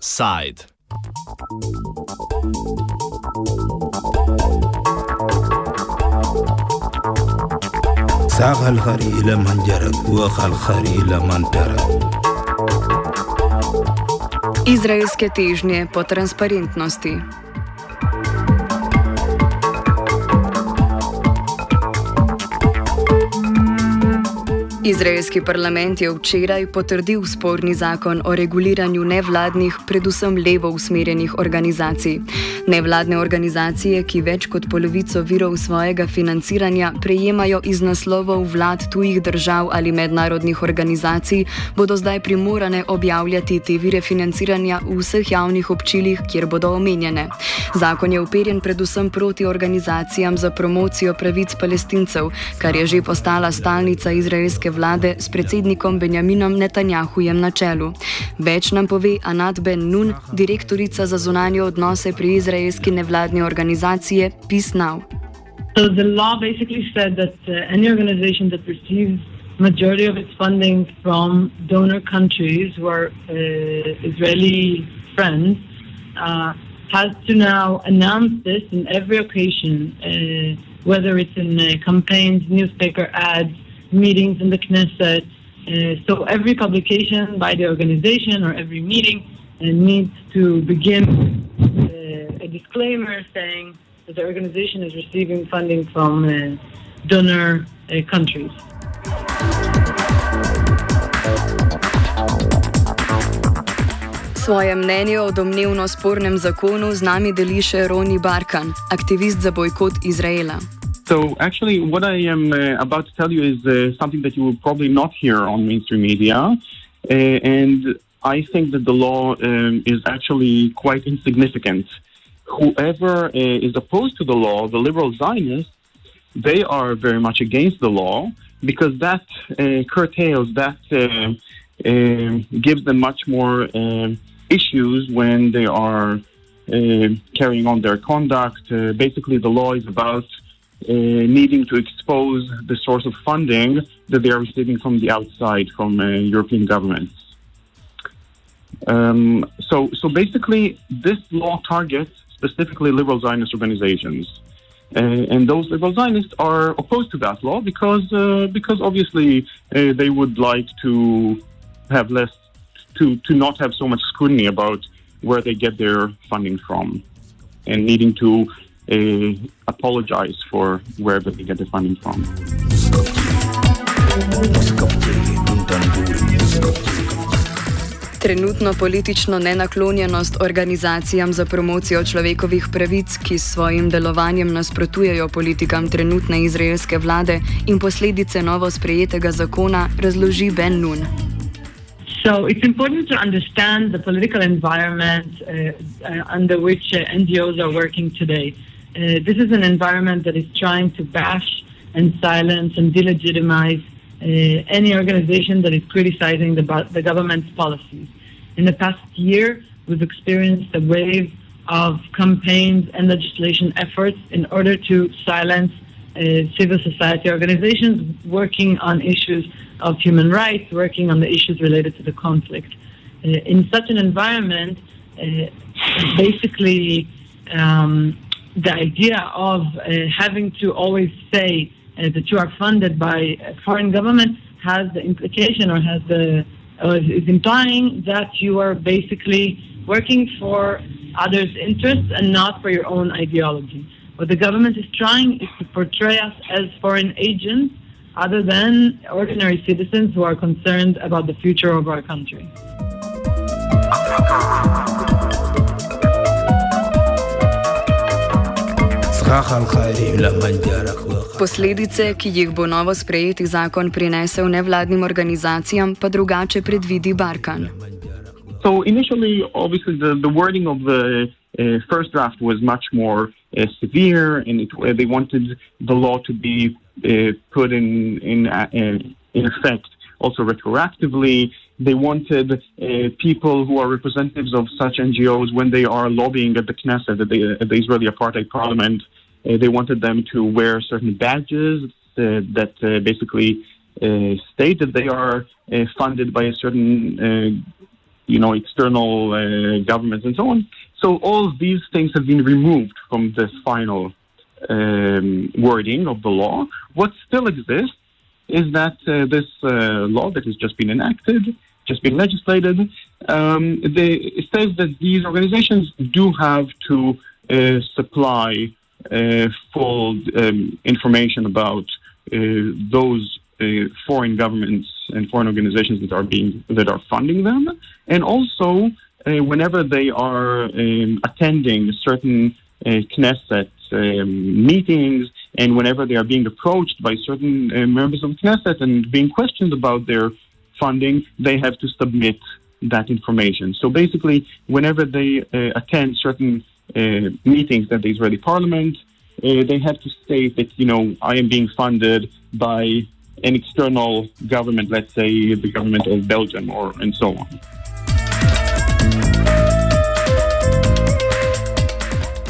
Side. ساق الخري إلى من جرب وخ الخري إلى من ترك Izraelske težnje po transparentnosti. Izraelski parlament je včeraj potrdil sporni zakon o reguliranju nevladnih, predvsem levo usmerjenih organizacij. Nevladne organizacije, ki več kot polovico virov svojega financiranja prejemajo iz naslovov vlad tujih držav ali mednarodnih organizacij, bodo zdaj primorane objavljati te vire financiranja v vseh javnih občilih, kjer bodo omenjene. Zakon je uperjen predvsem proti organizacijam za promocijo pravic palestincev, kar je že postala stalnica izraelske vlade s predsednikom Benjaminom Netanjahujem na čelu. Več nam pove Anat Ben Nun, direktorica za zunanje odnose pri izraelski nevladni organizaciji Peace Now. So the law basically said that uh, any organization that receives majority of its funding from donor countries who are uh, Israeli friends uh, has to now announce this in every occasion, uh, whether it's in uh, campaigns, newspaper ads, meetings in the Knesset. Uh, so every publication by the organization or every meeting uh, needs to begin uh, a disclaimer saying that the organization is receiving funding from uh, donor uh, countries. Svoje mnenje o domnevno spornem zakonu z nami deli še Roni Barkan, aktivist za bojkot Izraela. So, actually, what I am uh, about to tell you is uh, something that you will probably not hear on mainstream media. Uh, and I think that the law um, is actually quite insignificant. Whoever uh, is opposed to the law, the liberal Zionists, they are very much against the law because that uh, curtails, that uh, um gives them much more um issues when they are carrying on their conduct. Basically, the law is about needing to expose the source of funding that they are receiving from the outside, from uh, European governments. Um, so, so basically, this law targets specifically liberal Zionist organizations. Uh, and those liberal Zionists are opposed to that law because, uh, because obviously uh, they would like to have less, to, to not have so much scrutiny about where they get their funding from, and needing to uh, apologize for wherever they get the funding from. Trenutno politično nenaklonjenost organizacijam za promocijo človekovih pravic, ki s svojim delovanjem nasprotujejo politikam trenutne izraelske vlade in posledice novo sprejetega zakona, razloži Ben Nun. So it's important to understand the political environment uh, uh, under which uh, NGOs are working today. Uh, this is an environment that is trying to bash and silence and delegitimize uh, any organization that is criticizing the, the government's policies. In the past year, we've experienced a wave of campaigns and legislation efforts in order to silence uh, civil society organizations working on issues of human rights, working on the issues related to the conflict. Uh, in such an environment, uh, basically, um, the idea of uh, having to always say uh, that you are funded by a foreign government has the implication or has the is implying that you are basically working for others' interests and not for your own ideology. What the government is trying is to portray us as foreign agents other than ordinary citizens who are concerned about the future of our country. Posledice, ki jih bo novo sprejeti zakon prinesel nevladnim organizacijam, pa drugače predvidi Barkan. So initially, obviously, the, the wording of the uh, first draft was much more uh, severe, and it, uh, they wanted the law to be uh, put in in, uh, in effect also retroactively. They wanted uh, people who are representatives of such NGOs when they are lobbying at the Knesset, at the, at the Israeli apartheid parliament, Uh, they wanted them to wear certain badges uh, that uh, basically uh, state that they are uh, funded by a certain, uh, you know, external governments and so on. So all these things have been removed from this final um, wording of the law. What still exists is that this law that has just been enacted just been legislated, um, they, it says that these organizations do have to uh, supply uh, full um, information about uh, those uh, foreign governments and foreign organizations that are being that are funding them, and also uh, whenever they are um, attending certain uh, Knesset um, meetings and whenever they are being approached by certain members of Knesset and being questioned about their funding, they have to submit that information. So basically, whenever they uh, attend certain uh, meetings at the Israeli parliament, uh, they have to state that, you know, I am being funded by an external government, let's say the government of Belgium or and so on.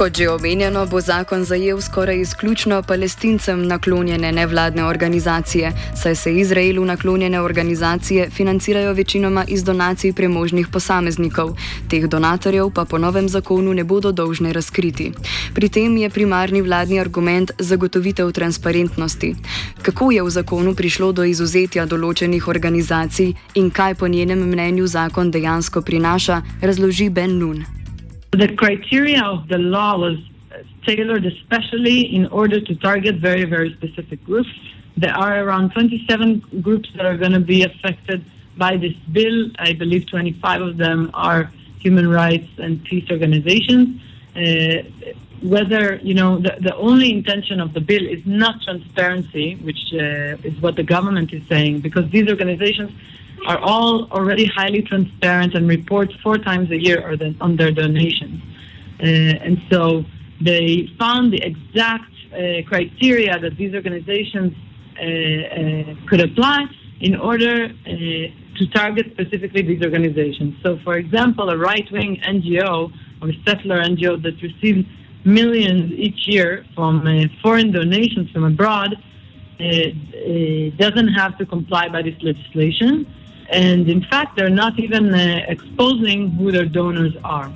Kot že omenjeno, bo zakon zajel skoraj izključno palestincem naklonjene nevladne organizacije, saj se Izraelu naklonjene organizacije financirajo večinoma iz donacij premožnih posameznikov. Teh donatorjev pa po novem zakonu ne bodo dolžne razkriti. Pri tem je primarni vladni argument zagotovitev transparentnosti. Kako je v zakonu prišlo do izuzetja določenih organizacij in kaj po njenem mnenju zakon dejansko prinaša, razloži Ben Nun. The criteria of the law was tailored especially in order to target very, very specific groups. There are around 27 groups that are going to be affected by this bill. I believe 25 of them are human rights and peace organizations. Uh, whether, you know, the, the only intention of the bill is not transparency, which uh, is what the government is saying, because these organizations are all already highly transparent and report four times a year on their donations. Uh, and so they found the exact uh, criteria that these organizations uh, uh could apply in order uh, to target specifically these organizations. So, for example, a right wing NGO or a settler NGO that receives millions each year from uh, foreign donations from abroad doesn't have to comply by this legislation. And in fact, they're not even uh, exposing who their donors are.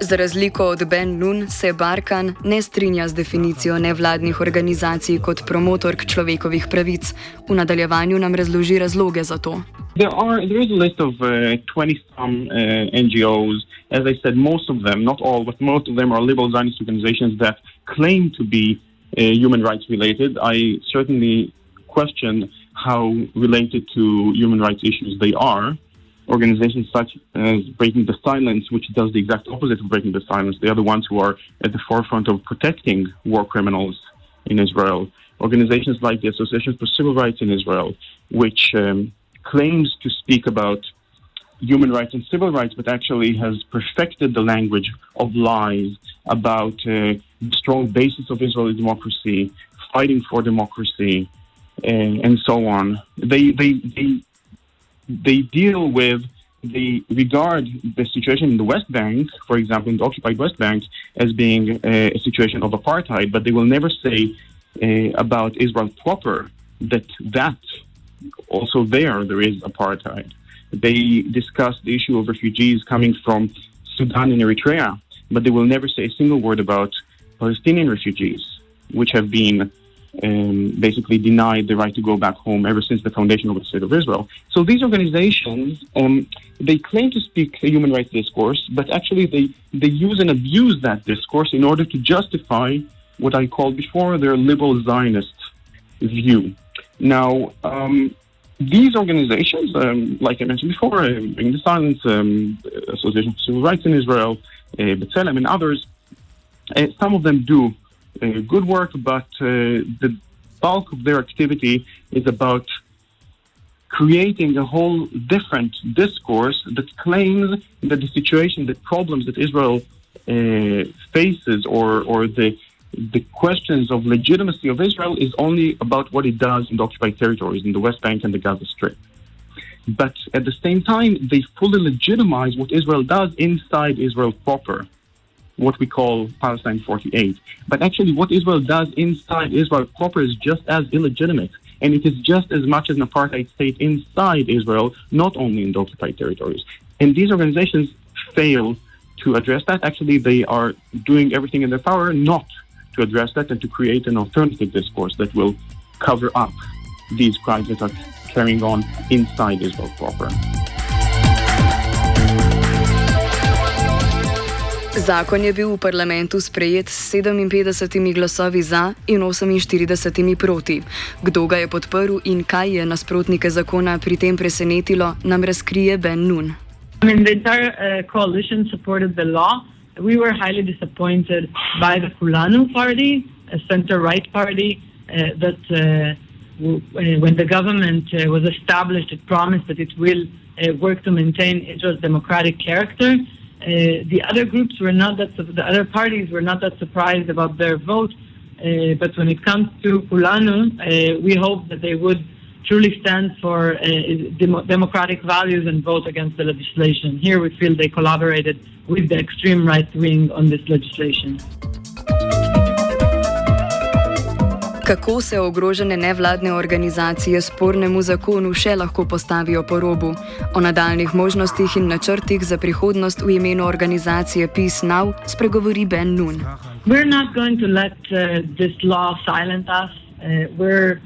Za razliko od Ben Nun se Barkan ne strinja z definicijo nevladnih organizacij kot promotork človekovih pravic. V nadaljevanju nam razloži razloge za to. There, are, there is a list of uh, 20 some uh, NGOs. As I said, most of them, not all, but most of them are liberal Zionist organizations that claim to be human rights related. I certainly question how related to human rights issues they are. Organizations such as Breaking the Silence, which does the exact opposite of Breaking the Silence, they are the ones who are at the forefront of protecting war criminals in Israel. Organizations like the Association for Civil Rights in Israel, which um, claims to speak about human rights and civil rights, but actually has perfected the language of lies about uh, strong basis of Israeli democracy, fighting for democracy, and, and so on. They, they, they, they deal with they regard the situation in the West Bank, for example, in the occupied West Bank, as being a, a situation of apartheid, but they will never say uh, about Israel proper that that also there there is apartheid. They discuss the issue of refugees coming from Sudan and Eritrea, but they will never say a single word about Palestinian refugees, which have been um, basically denied the right to go back home ever since the foundation of the State of Israel. So these organizations, um, they claim to speak a human rights discourse, but actually they, they use and abuse that discourse in order to justify what I called before their liberal Zionist view. Now, um, these organizations, um, like I mentioned before, uh, Bring the Silence, um, Association for Civil Rights in Israel, uh, B'Tselem, and others, some of them do uh, good work, but uh, the bulk of their activity is about creating a whole different discourse that claims that the situation, the problems that Israel uh, faces, or or the the questions of legitimacy of Israel is only about what it does in the occupied territories in the West Bank and the Gaza Strip. But at the same time, they fully legitimize what Israel does inside Israel proper, what we call Palestine 48. But actually, what Israel does inside Israel proper is just as illegitimate. And it is just as much as an apartheid state inside Israel, not only in the occupied territories. And these organizations fail to address that. Actually, they are doing everything in their power not to address that and to create an alternative discourse that will cover up these crimes that are carrying on inside Israel proper. Zakon je bil v parlamentu sprejet s 57 glasovi za in 48 proti. Kdo ga je podprl in kaj je nasprotnike zakona pri tem presenetilo, nam razkrije Ben Nun. I mean, the entire uh, coalition supported the law. We were highly disappointed by the Kulanu party, a center right party, uh, that uh, w- when the government uh, was established, it promised that it will uh, work to maintain Israel's democratic character. Uh, the other groups were not that, the other parties were not that surprised about their vote. but when it comes to Kulanu, we hope that they would truly stand for uh, dem- democratic values and vote against the legislation. Here we feel they collaborated with the extreme right wing on this legislation. Kako se ogrožene nevladne organizacije spornemu zakonu še lahko postavijo po robu? O nadaljnih možnostih in načrtih za prihodnost v imenu organizacije Peace Now spregovori Ben Nun. We're not going to let uh, this law silence us. Uh, we're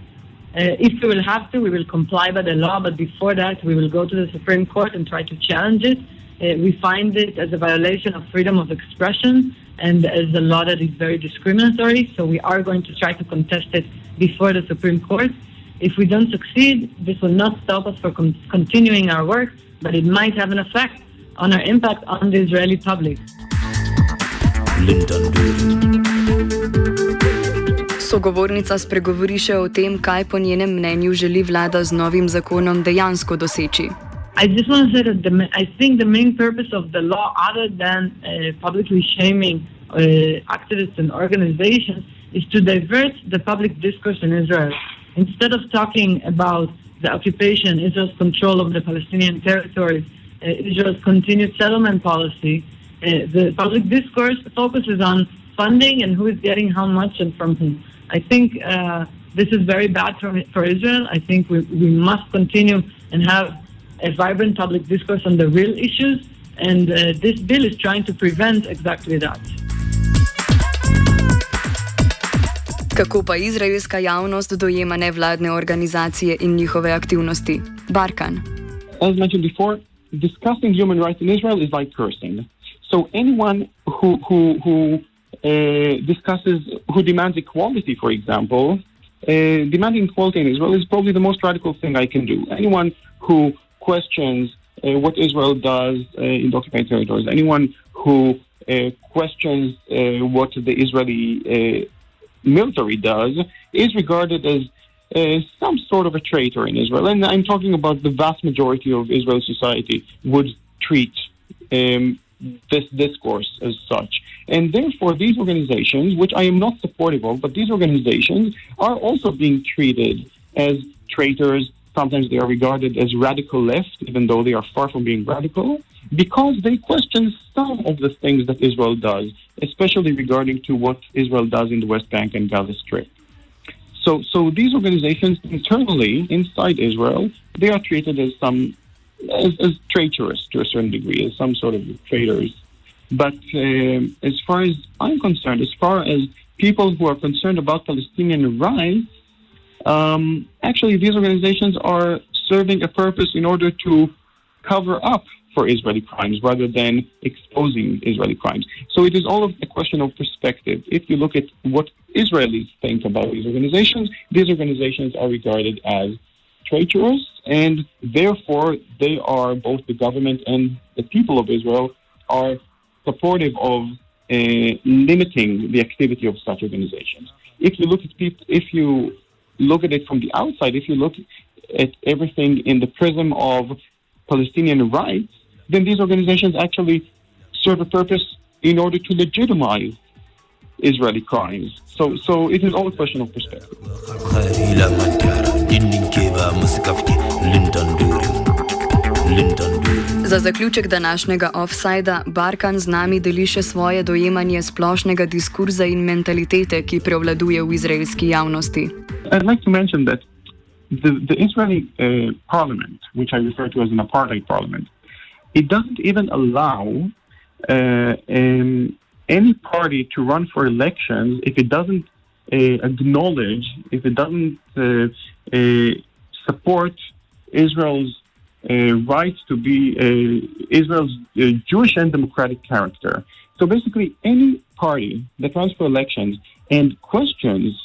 Uh, if we will have to, we will comply by the law, but before that, we will go to the Supreme Court and try to challenge it. Uh, we find it as a violation of freedom of expression and as a law that is very discriminatory, so we are going to try to contest it before the Supreme Court. If we don't succeed, this will not stop us from con- continuing our work, but it might have an effect on our impact on the Israeli public. Sogovornica spregovori še o tem, kaj po njenem mnenju želi vlada z novim zakonom dejansko doseči. I just want to say that the, I think the main purpose of the law, other than uh, publicly shaming uh, activists and organizations, is to divert the public discourse in Israel. Instead of talking about the occupation, Israel's control of the Palestinian territories, uh, Israel's continued settlement policy, uh, the public discourse focuses on funding and who is getting how much and from whom. I think uh, this is very bad for, for Israel. I think we, we must continue and have a vibrant public discourse on the real issues, and uh, this bill is trying to prevent exactly that. Kako pa izraelska javnost dojema nevladne organizacije in njihove aktivnosti? Barkan. As mentioned before, discussing human rights in Israel is like cursing. So anyone who, who, who Uh, discusses who demands equality, for example, uh, demanding equality in Israel is probably the most radical thing I can do. Anyone who questions uh, what Israel does uh, in occupied territories, anyone who uh, questions uh, what the Israeli military does, is regarded as some sort of a traitor in Israel. And I'm talking about the vast majority of Israeli society would treat um, this discourse as such. And therefore, these organizations, which I am not supportive of, but these organizations are also being treated as traitors. Sometimes they are regarded as radical left, even though they are far from being radical, because they question some of the things that Israel does, especially regarding to what Israel does in the West Bank and Gaza Strip. So, so these organizations internally inside Israel, they are treated as some as, as traitorous to a certain degree, as some sort of traitors. But uh, as far as I'm concerned, as far as people who are concerned about Palestinian rights, um, actually these organizations are serving a purpose in order to cover up for Israeli crimes rather than exposing Israeli crimes. So it is all a question of perspective. If you look at what Israelis think about these organizations, these organizations are regarded as traitorous, and therefore they are both the government and the people of Israel are supportive of uh, limiting the activity of such organizations. If you look at people, if you look at it from the outside, if you look at everything in the prism of Palestinian rights, then these organizations actually serve a purpose in order to legitimize Israeli crimes. So, so it is all a question of perspective. Za zaključek današnjega offsajda Barkan z nami deli še svoje dojemanje splošnega diskurza in mentalitete, ki prevladuje v izraelski javnosti. I'd like to mention that the, the Israeli uh, parliament, which I refer to as an apartheid parliament, it doesn't even allow uh, um, any party to run for elections if it doesn't uh, acknowledge, if it doesn't uh, uh, support Israel's uh, right to be Israel's Jewish and democratic character. So basically, any party that runs for elections and questions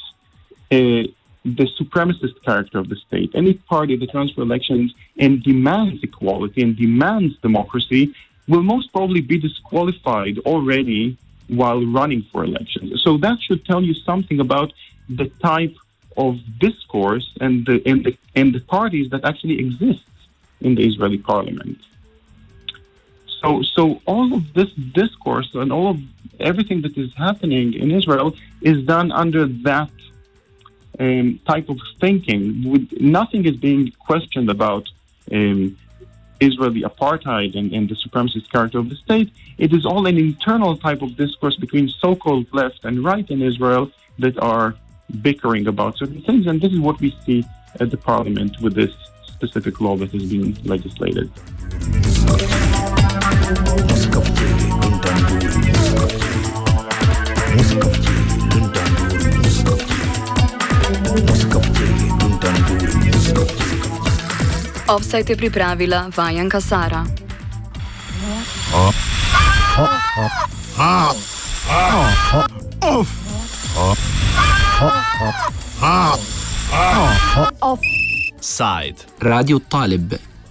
the supremacist character of the state, any party that runs for elections and demands equality and demands democracy will most probably be disqualified already while running for elections. So that should tell you something about the type of discourse and the, and the, and the parties that actually exist in the Israeli parliament. So, so all of this discourse and all of everything that is happening in Israel is done under that um, type of thinking. With, nothing is being questioned about um, Israeli apartheid and, and, the supremacist character of the state. It is all an internal type of discourse between so-called left and right in Israel that are bickering about certain things, and this is what we see at the parliament with this specific law that is being legislated. Offset je pripravila Vajanka Sara. Offside. Radio Talib